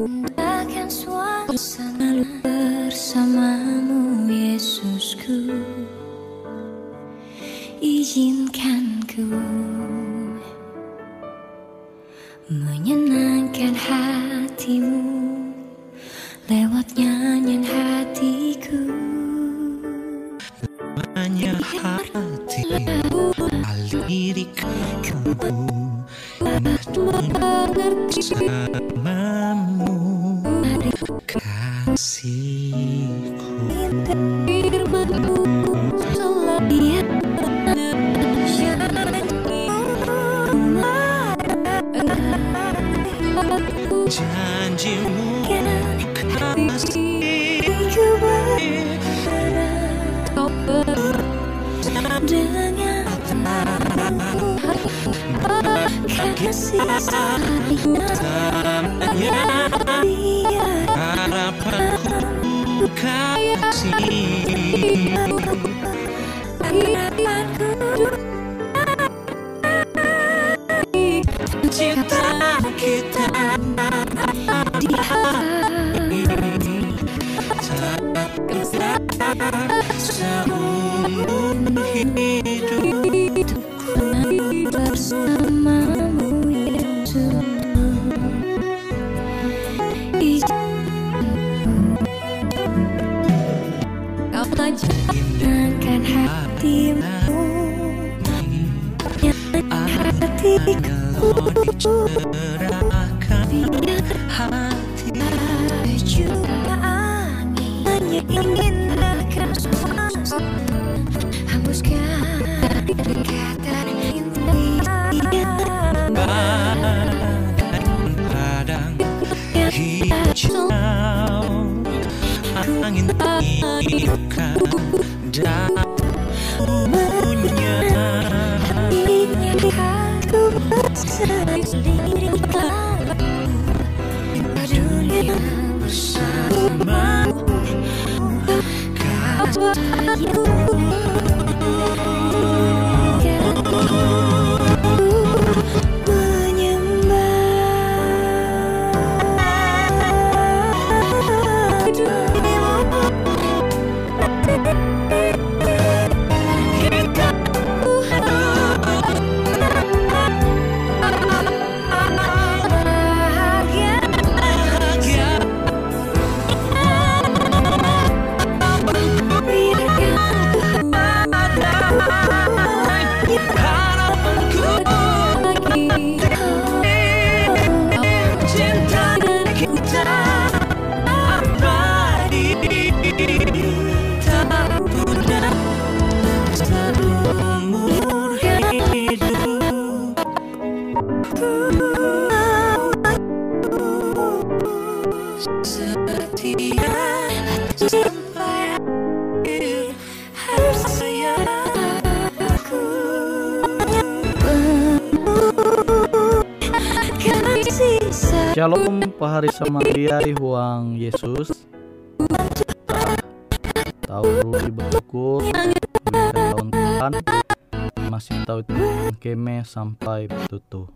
and Shalom pahari samandiai huang Yesus. Tahu di bersyukur tahun Tuhan. Masih tahu itu keme sampai tutup.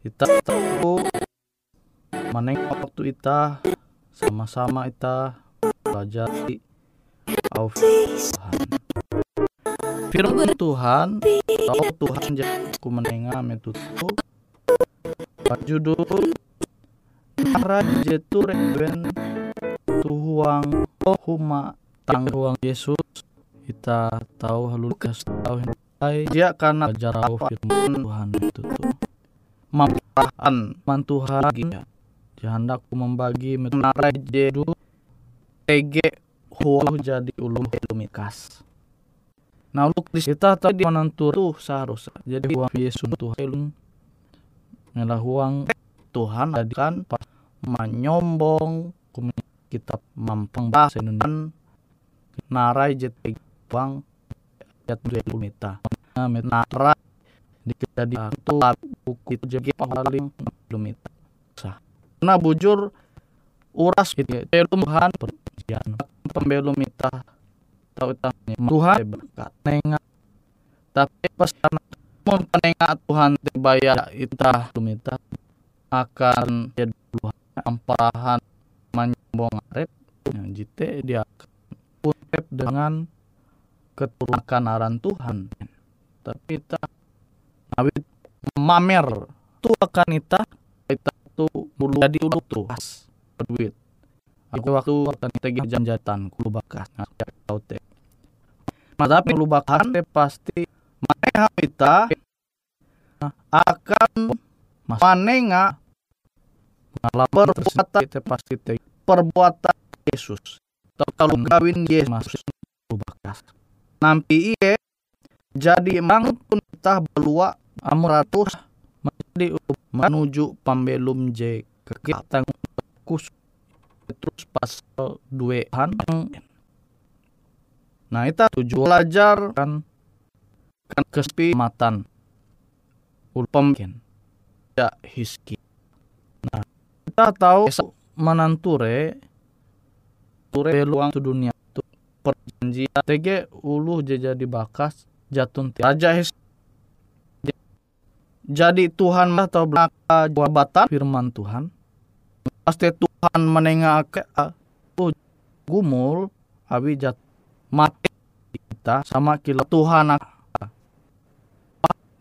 Kita tahu. Menengok waktu kita sama-sama kita pelajari au Tuhan. Firman Tuhan, tahu Tuhan jadi ku menengah metutu. Judul Nara jetu reven tuhuang huma tangguang Yesus kita tahu Lukas tahu hentai dia karena jarau firman Tuhan itu tuh mamparahan man Tuhan ya jahandaku membagi menara jedu tege huang jadi ulum lumikas nah lu kita tadi menentu tuh seharusnya jadi huang Yesus Tuhan ngalah huang Tuhan kan menyombong kitab mampang Indonesia narai jet bang jat lumita nara jadi itu buku itu jadi paling lumita sah. Nah bujur uras gitu Tuhan perjanjian. Pembelum ita tahu tanya Tuhan berkat nengak tapi pas mun penengak Tuhan tebaya ita lumita akan jadi amparahan menyombong arep ya, jite dia urep dengan keturunan aran Tuhan. Tapi tak awit mamer tu akan ita ita tu bulu jadi ulu tuas berduit. Aku waktu akan tegi janjatan kulu bakas ngajak tau teh. Nah, tapi kulu bakas teh pasti mana ita akan manenga perbuatan itu pasti te, perbuatan Yesus. Atau kalau kawin Yesus. Bakas. Nampi iye jadi emang pun kita belua amuratus menjadi menuju pembelum J kegiatan kus terus pasal dua han nah itu tujuh belajar kan kan kesepimatan ulpem ya hiski. Nah kita tahu menanture ture luang tu dunia. Tu perjanjian tege ulu jadi bakas jatun ti raja his jadi Tuhan atau belaka jabatan. Firman Tuhan. Pasti Tuhan menengah ke tu gumul abi jat mati kita sama kilo Tuhan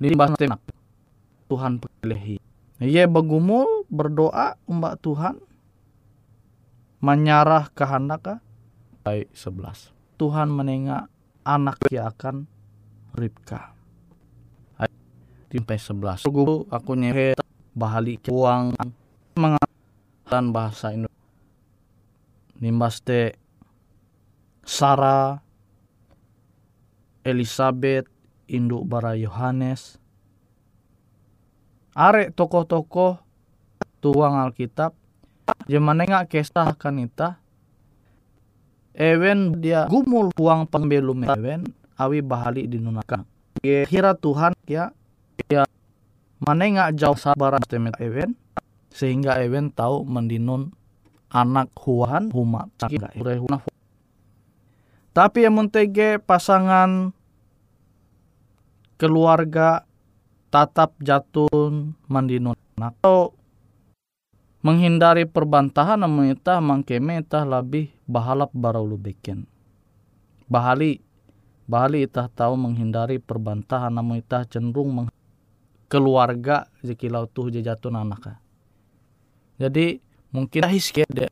di bahasa Tuhan pilihi Ia begumul berdoa umbak Tuhan. Menyarah kehendak baik 11 Tuhan menengah anak yang akan Ribka sampai 11 guru aku nyehe bahali uang. Mengatakan bahasa Indonesia nimbas te Sarah Elizabeth induk bara Yohanes. Are tokoh-tokoh tuang Alkitab. Jaman nengak kisah kanita Ewen dia gumul uang pembelum Ewen awi bahali dinunakan kira Tuhan ya ya manenga jauh sabaran temet Ewen sehingga Ewen tahu mendinun anak huan huma tapi yang mentege pasangan keluarga tatap jatun mandinun atau menghindari perbantahan namun itah mangkeme itah lebih bahalap baraulu beken bahali bahali itah tahu menghindari perbantahan namun itah cenderung meng keluarga jekilau tuh jatun anak jadi mungkin hiske de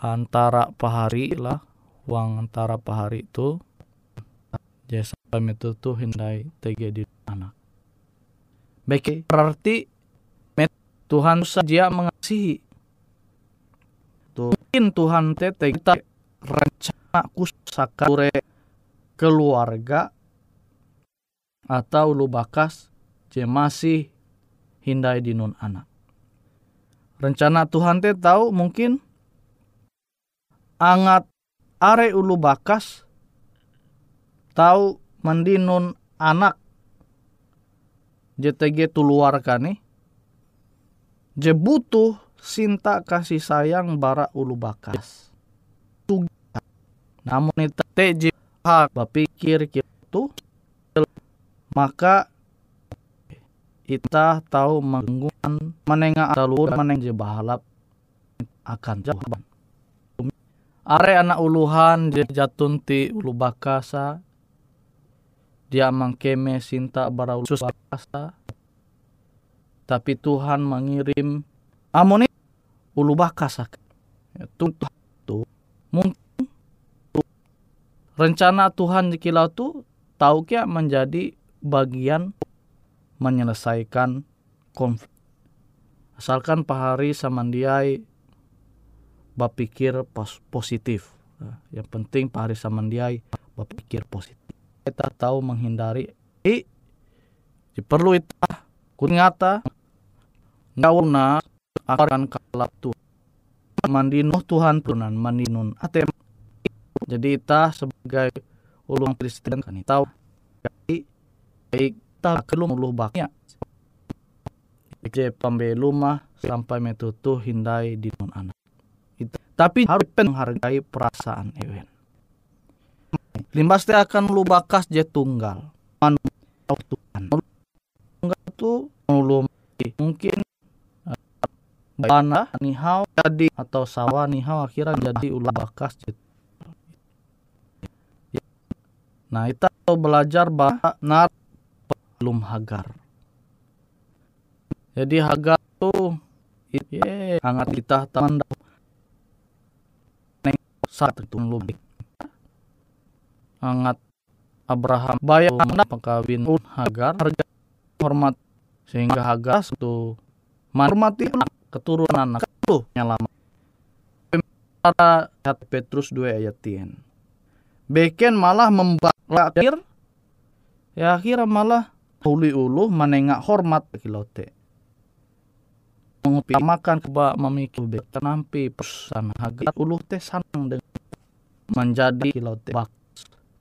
antara pahari lah uang antara pahari itu jasa itu hindai tege di anak baik berarti Tuhan saja mengasihi. Mungkin Tuhan tete kita rencana kusakure keluarga atau lu bakas je masih hindai di nun anak rencana Tuhan te tahu mungkin angat are ulu bakas tahu mendinun anak. JTG tuluar nih. Je butuh sinta kasih sayang bara ulu bakas. Namun itu je hak. Bapikir gitu maka kita tahu menggunakan menengah alur meneng je bahalap akan jawaban are anak uluhan dia jatun ti ulu bakasa dia mangkeme sinta bara ulu bakasa tapi Tuhan mengirim amoni ulu bakasa. Itu tuh mungkin rencana Tuhan di kilau tu tahu kia menjadi bagian menyelesaikan konflik. Asalkan pahari samandiai bapikir pos positif. Nah, yang penting pahari samandiai bapikir positif kita tahu menghindari. I perlu itu. Kunyata ngauna. Akan kalap tu. Mandinuh Tuhan tunan mandinun atem. Jadi kita sebagai ulung Kristen kan tahu. Jadi baik kita kelum ulu baknya. Je pembelu mah sampai metutu hindai di anak. Tapi harus menghargai perasaan ewen limbas teh akan lu bakas je tunggal. Manu Tuhan tunggal tu lu mungkin eh, bana nihau jadi atau sawah nihau akhirnya jadi ulah bakas je. Nah, kita belajar bahwa nar belum hagar. Jadi hagar tuh ye hangat kita taman neng saat itu lebih hangat. Abraham bayar mana pengkawin hagar harga hormat sehingga hagar itu menghormati keturunan anak tuh nyalama para Petrus 2 ayat 10 Beken malah membakir ya akhirnya malah uli ulu menengak hormat kilote. Mengutamakan keba memikir beken nampi pesan agar ulu teh sanang dengan menjadi kilote. Bak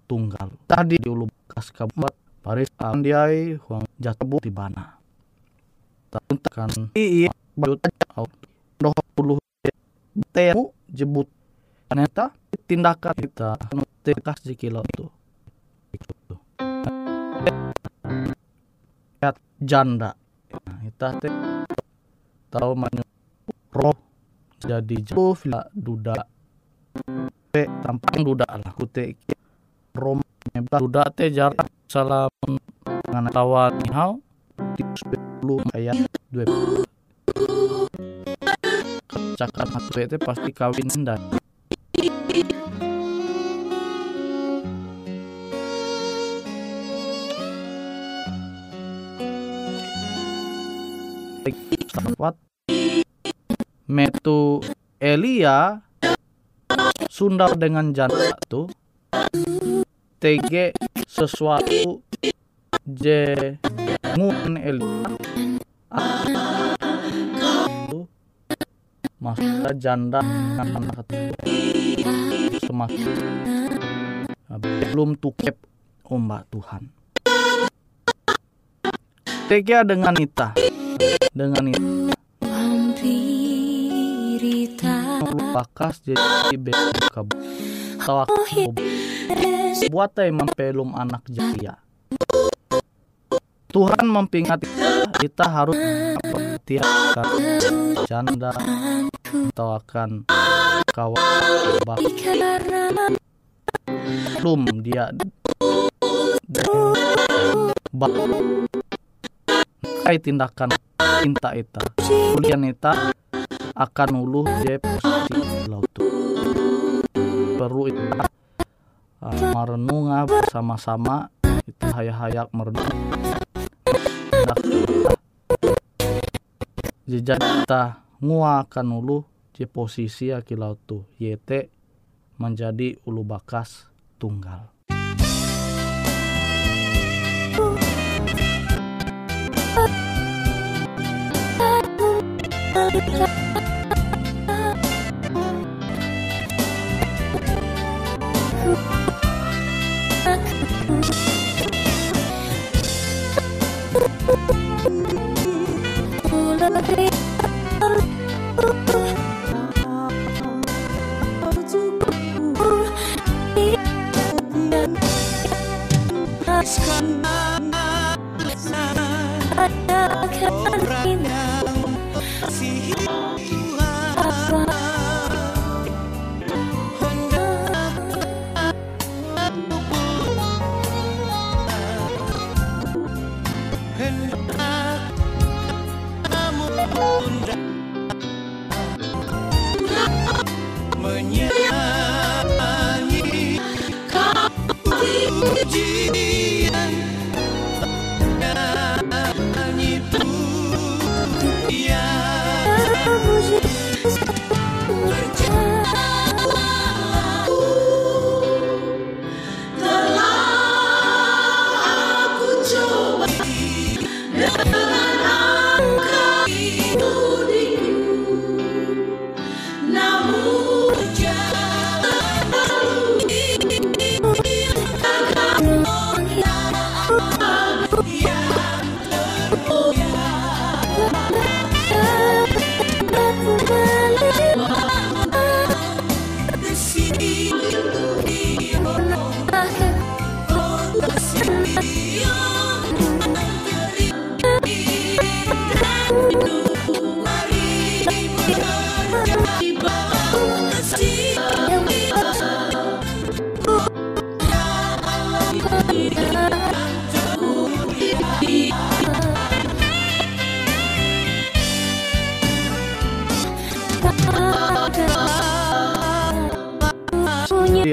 tunggal. Tadi di ulu bekas kabuat Paris andiai huang jatabu di bana. Kan iya. Baju au doh ulu temu jebut. Ternyata tindakan kita tekas di kilo itu. Lihat janda. Nah, kita tahu menyu roh jadi jauh duda. Tampang duda lah kute rom duda teh jarak salah dengan tawa nihau di sepuluh ayat dua cakap hatu teh pasti kawin dan. Wat Metu Elia Sunda dengan janda tuh TG sesuatu J Elia Tuh, Masa janda anak semakin belum tukep ombak Tuhan. TG dengan Ita dengan itu Vampirita bakas jadi bekab tawa buat teh mempelum anak jaya. Tuhan mempingati kita, harus tiapkan janda atau akan kawan belum dia bak kai tindakan cinta eta. Kuliah eta akan uluh je laut. Perlu itu Ah, uh, merenung sama-sama kita hayak-hayak merenung jejak kita nguakan ulu di posisi akilau tu yete menjadi ulu bakas tunggal. Thank.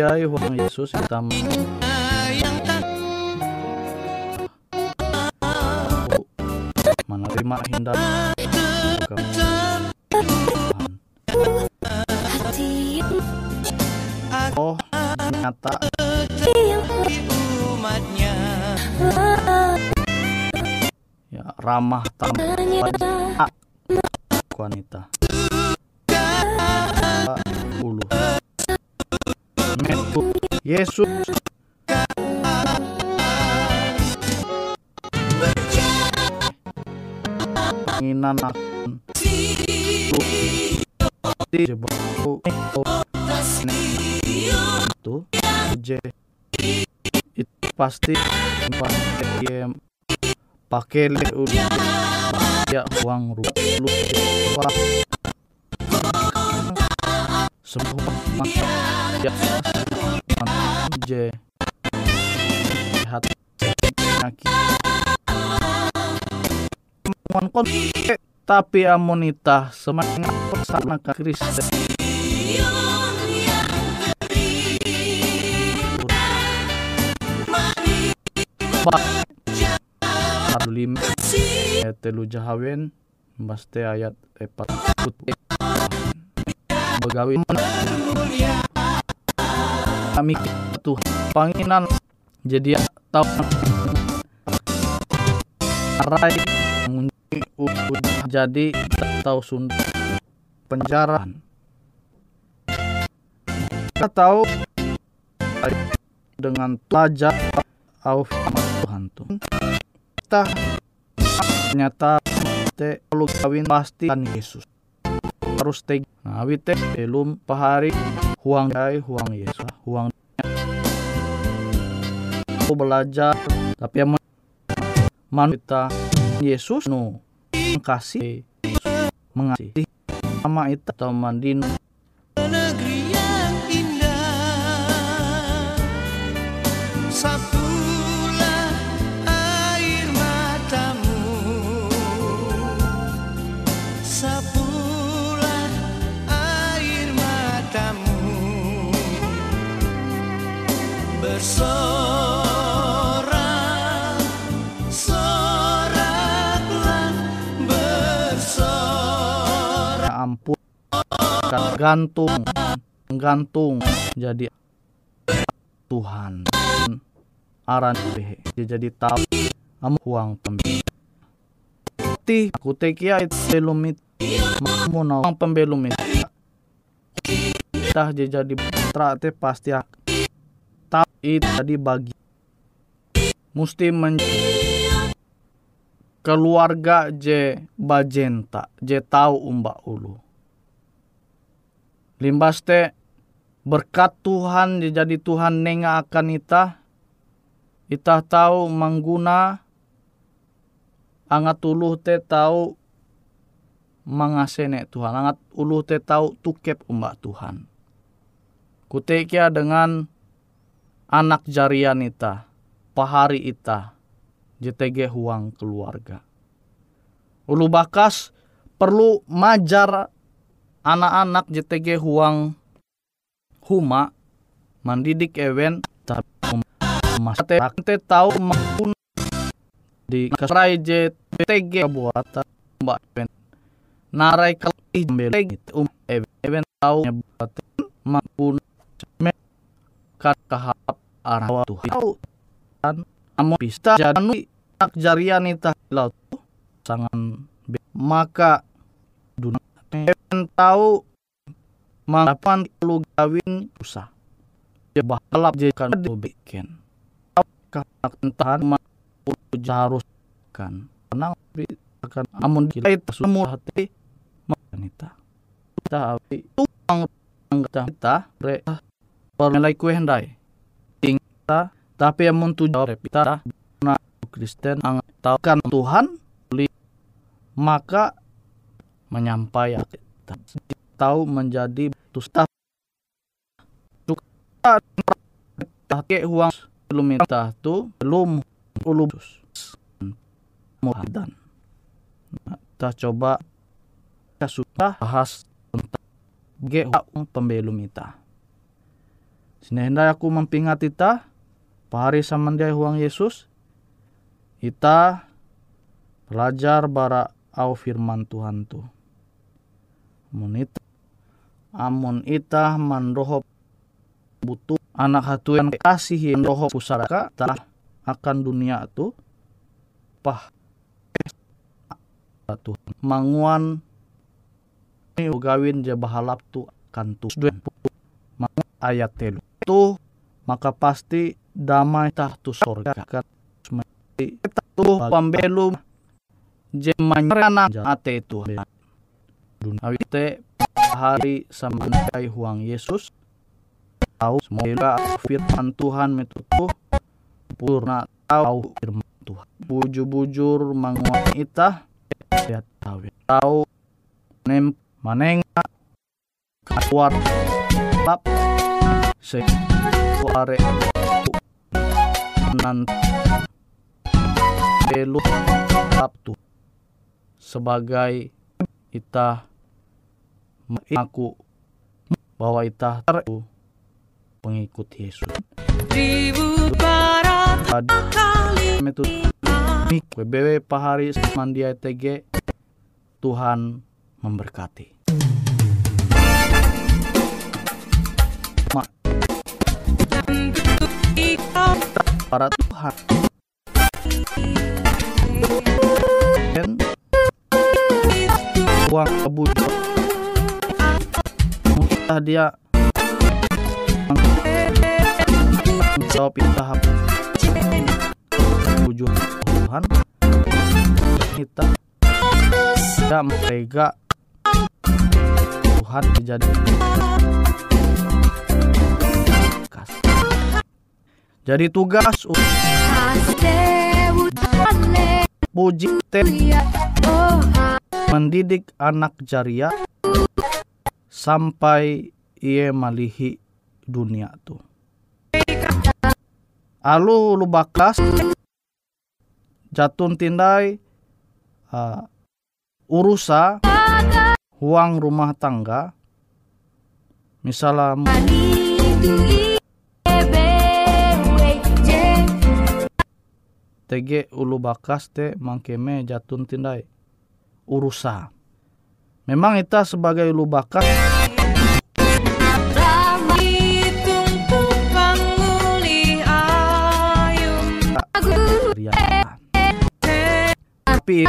Dia Tuhan Yesus kita menerima hindat Tuhan. Oh, nyata ya ramah tamah wanita. Yesus. Penginan akan di jebaku itu itu pasti pakai pakai ya uang rupiah semua ya Mon kon tapi amonita semangat persana ke Kristen eh, telu jahawen ayat epat begawi kami tuh panginan jadi tahu rai mengunci udah jadi tahu Sunda penjara kita tahu dengan pelajar au firman Tuhan tuh. Kita ternyata te kawin pasti kan Yesus. Harus te nah wite belum pahari huang dai huang Yesus huang aku belajar tapi yang manusia Yesus nu kasih mengasihi sama itu atau mandin negeri yang indah sapulah air matamu. Sapulah kan gantung gantung jadi Tuhan. Aran Dia jadi tahu am huang pembelum ti aku tekia itu belum mau nawang pembelum tah jadi putra teh pasti itu tadi bagi. Mesti men keluarga je bajenta. Je tahu umba ulu. Limbas teh berkat Tuhan jadi Tuhan nenga akan ita. Ita tahu mangguna. Angat uluh teh tahu mangasene Tuhan. Angat uluh teh tahu tukep umba Tuhan. Kutekia dengan anak jarian ita pahari ita JTG huang keluarga. Ulu bakas perlu majar anak-anak JTG huang huma mendidik ewen tapi mas tahu maupun di keserai JTG buat mbak ewen. Narai kali jembel um ewen tahu buat maupun kat kahap arah Tuhan. Amo bisa jadi anak jarian ita laut sangan maka dunia tahu mangkapan lu gawin usah jebah kelap jekan bikin. Kanak tahan harus kan? Tenang akan amun kita itu semua hati wanita kita api tuang kita kita re permelai kue hendai kita tapi amun tujuh kita na Kristen ang tahukan Tuhan maka menyampaikan tahu menjadi tusta take uang belum minta tu belum ulus muhadan kita coba. Kita sudah bahas tentang ge pembelum ita sini hendak aku mempingat ita pahari samandiai huang Yesus ita belajar bara au firman Tuhan tu. Amun ita, amun ita mandoho butuh anak hatu yang kasih yang roho pusaraka tak akan dunia tu pah tu manguan ini gawin je bahalap tu kan tu. Manguan ayat telu. Tu maka pasti damai tah tu sorga. Kan tu pambelum jemanyana ate itu dunia te hari samantai huang Yesus. Tahu semoga firman Tuhan metutup. Purna tahu firman Tuhan. Bujur-bujur manguat ita ya tahu. Tahu nem manenga kuat lap. Se suare nanti pelu Sabtu sebagai ita mengaku bahwa ita tahu pengikut Yesus. Ribut barat Tadi kali metode PBW Pahari Mandia TG Tuhan memberkati. Para Tuhan. Dan uang kebu kita dia jawab tahap tujuh Tuhan. Kita tidak mereka Tuhan menjadi jadi tugas puji mendidik anak jaria sampai ia malihi dunia tu. Alu lu bakas jatun tindai uh, urusa huang rumah tangga misalnya TG ulu bakas te mangkeme jatun tindai. Urusa. Memang kita sebagai ulu bakas. Tapi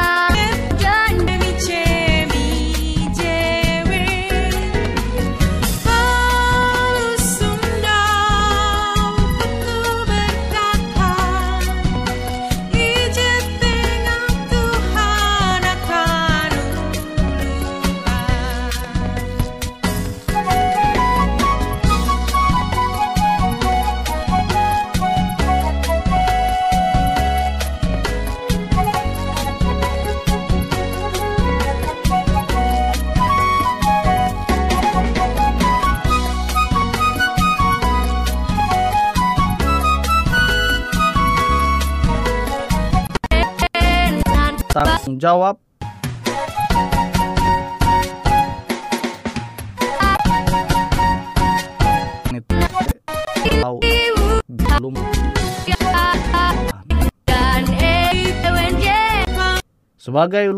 jawab belum. Sebagai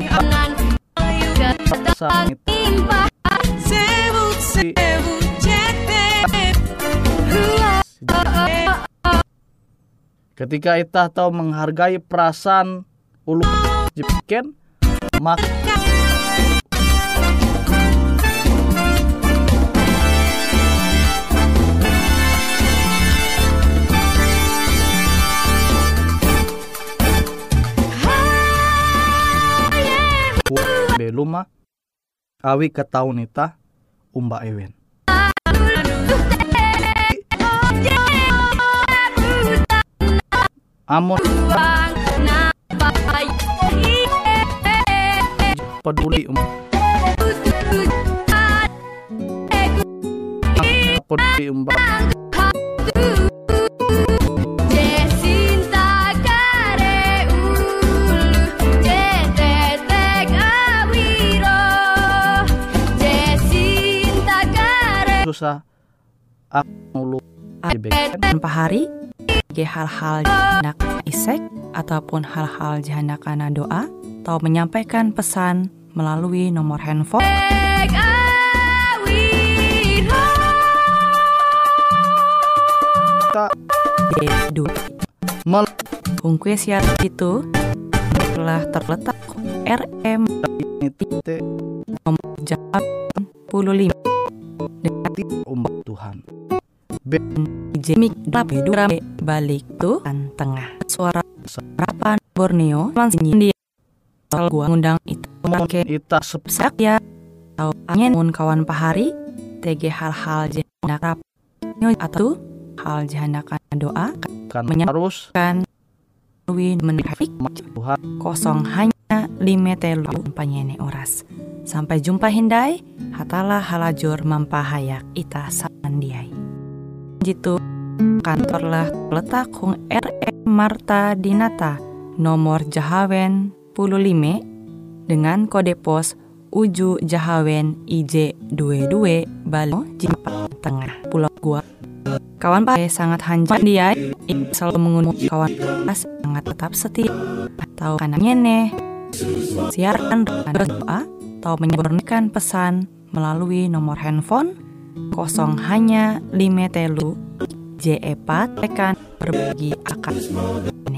ketika kita tahu menghargai perasaan ulu jiken maka belum mah awi ketahuan ita umba ewen. Amon peduli um peduli umba susah. Tanpa hari hal-hal jahanak isek ataupun hal-hal jahanak kana doa atau menyampaikan pesan melalui nomor handphone. Kita D2 mel Hungkue siaran itu telah terletak RM tite jam 15 umba Tuhan Jemik dape dura balik tuh tengah. Suara serapan Borneo dia soal gua ngundang itu mungkin ita sep sak ya. Atau angin mun kawan pahari TG hal-hal jahanak rap. Atau hal jahanak doa. Kan Menyam- harus. kan Wi menafik kosong hanya lima telu panyene oras. Sampai jumpa hindai hatalah halajur mampahayak ita samandiai jitu kantorlah letak hung RM Marta Dinata nomor Jahawen 15 dengan kode pos Uju Jahawen IJ22 Bali Jimpa Tengah Pulau Gua. Kawan Pak sangat hanjam dia selalu mengundang kawan pas sangat tetap setia. Atau karena nyene siaran doa atau menyebarkan pesan melalui nomor handphone kosong hanya lima telu J4 tekan berbagi akan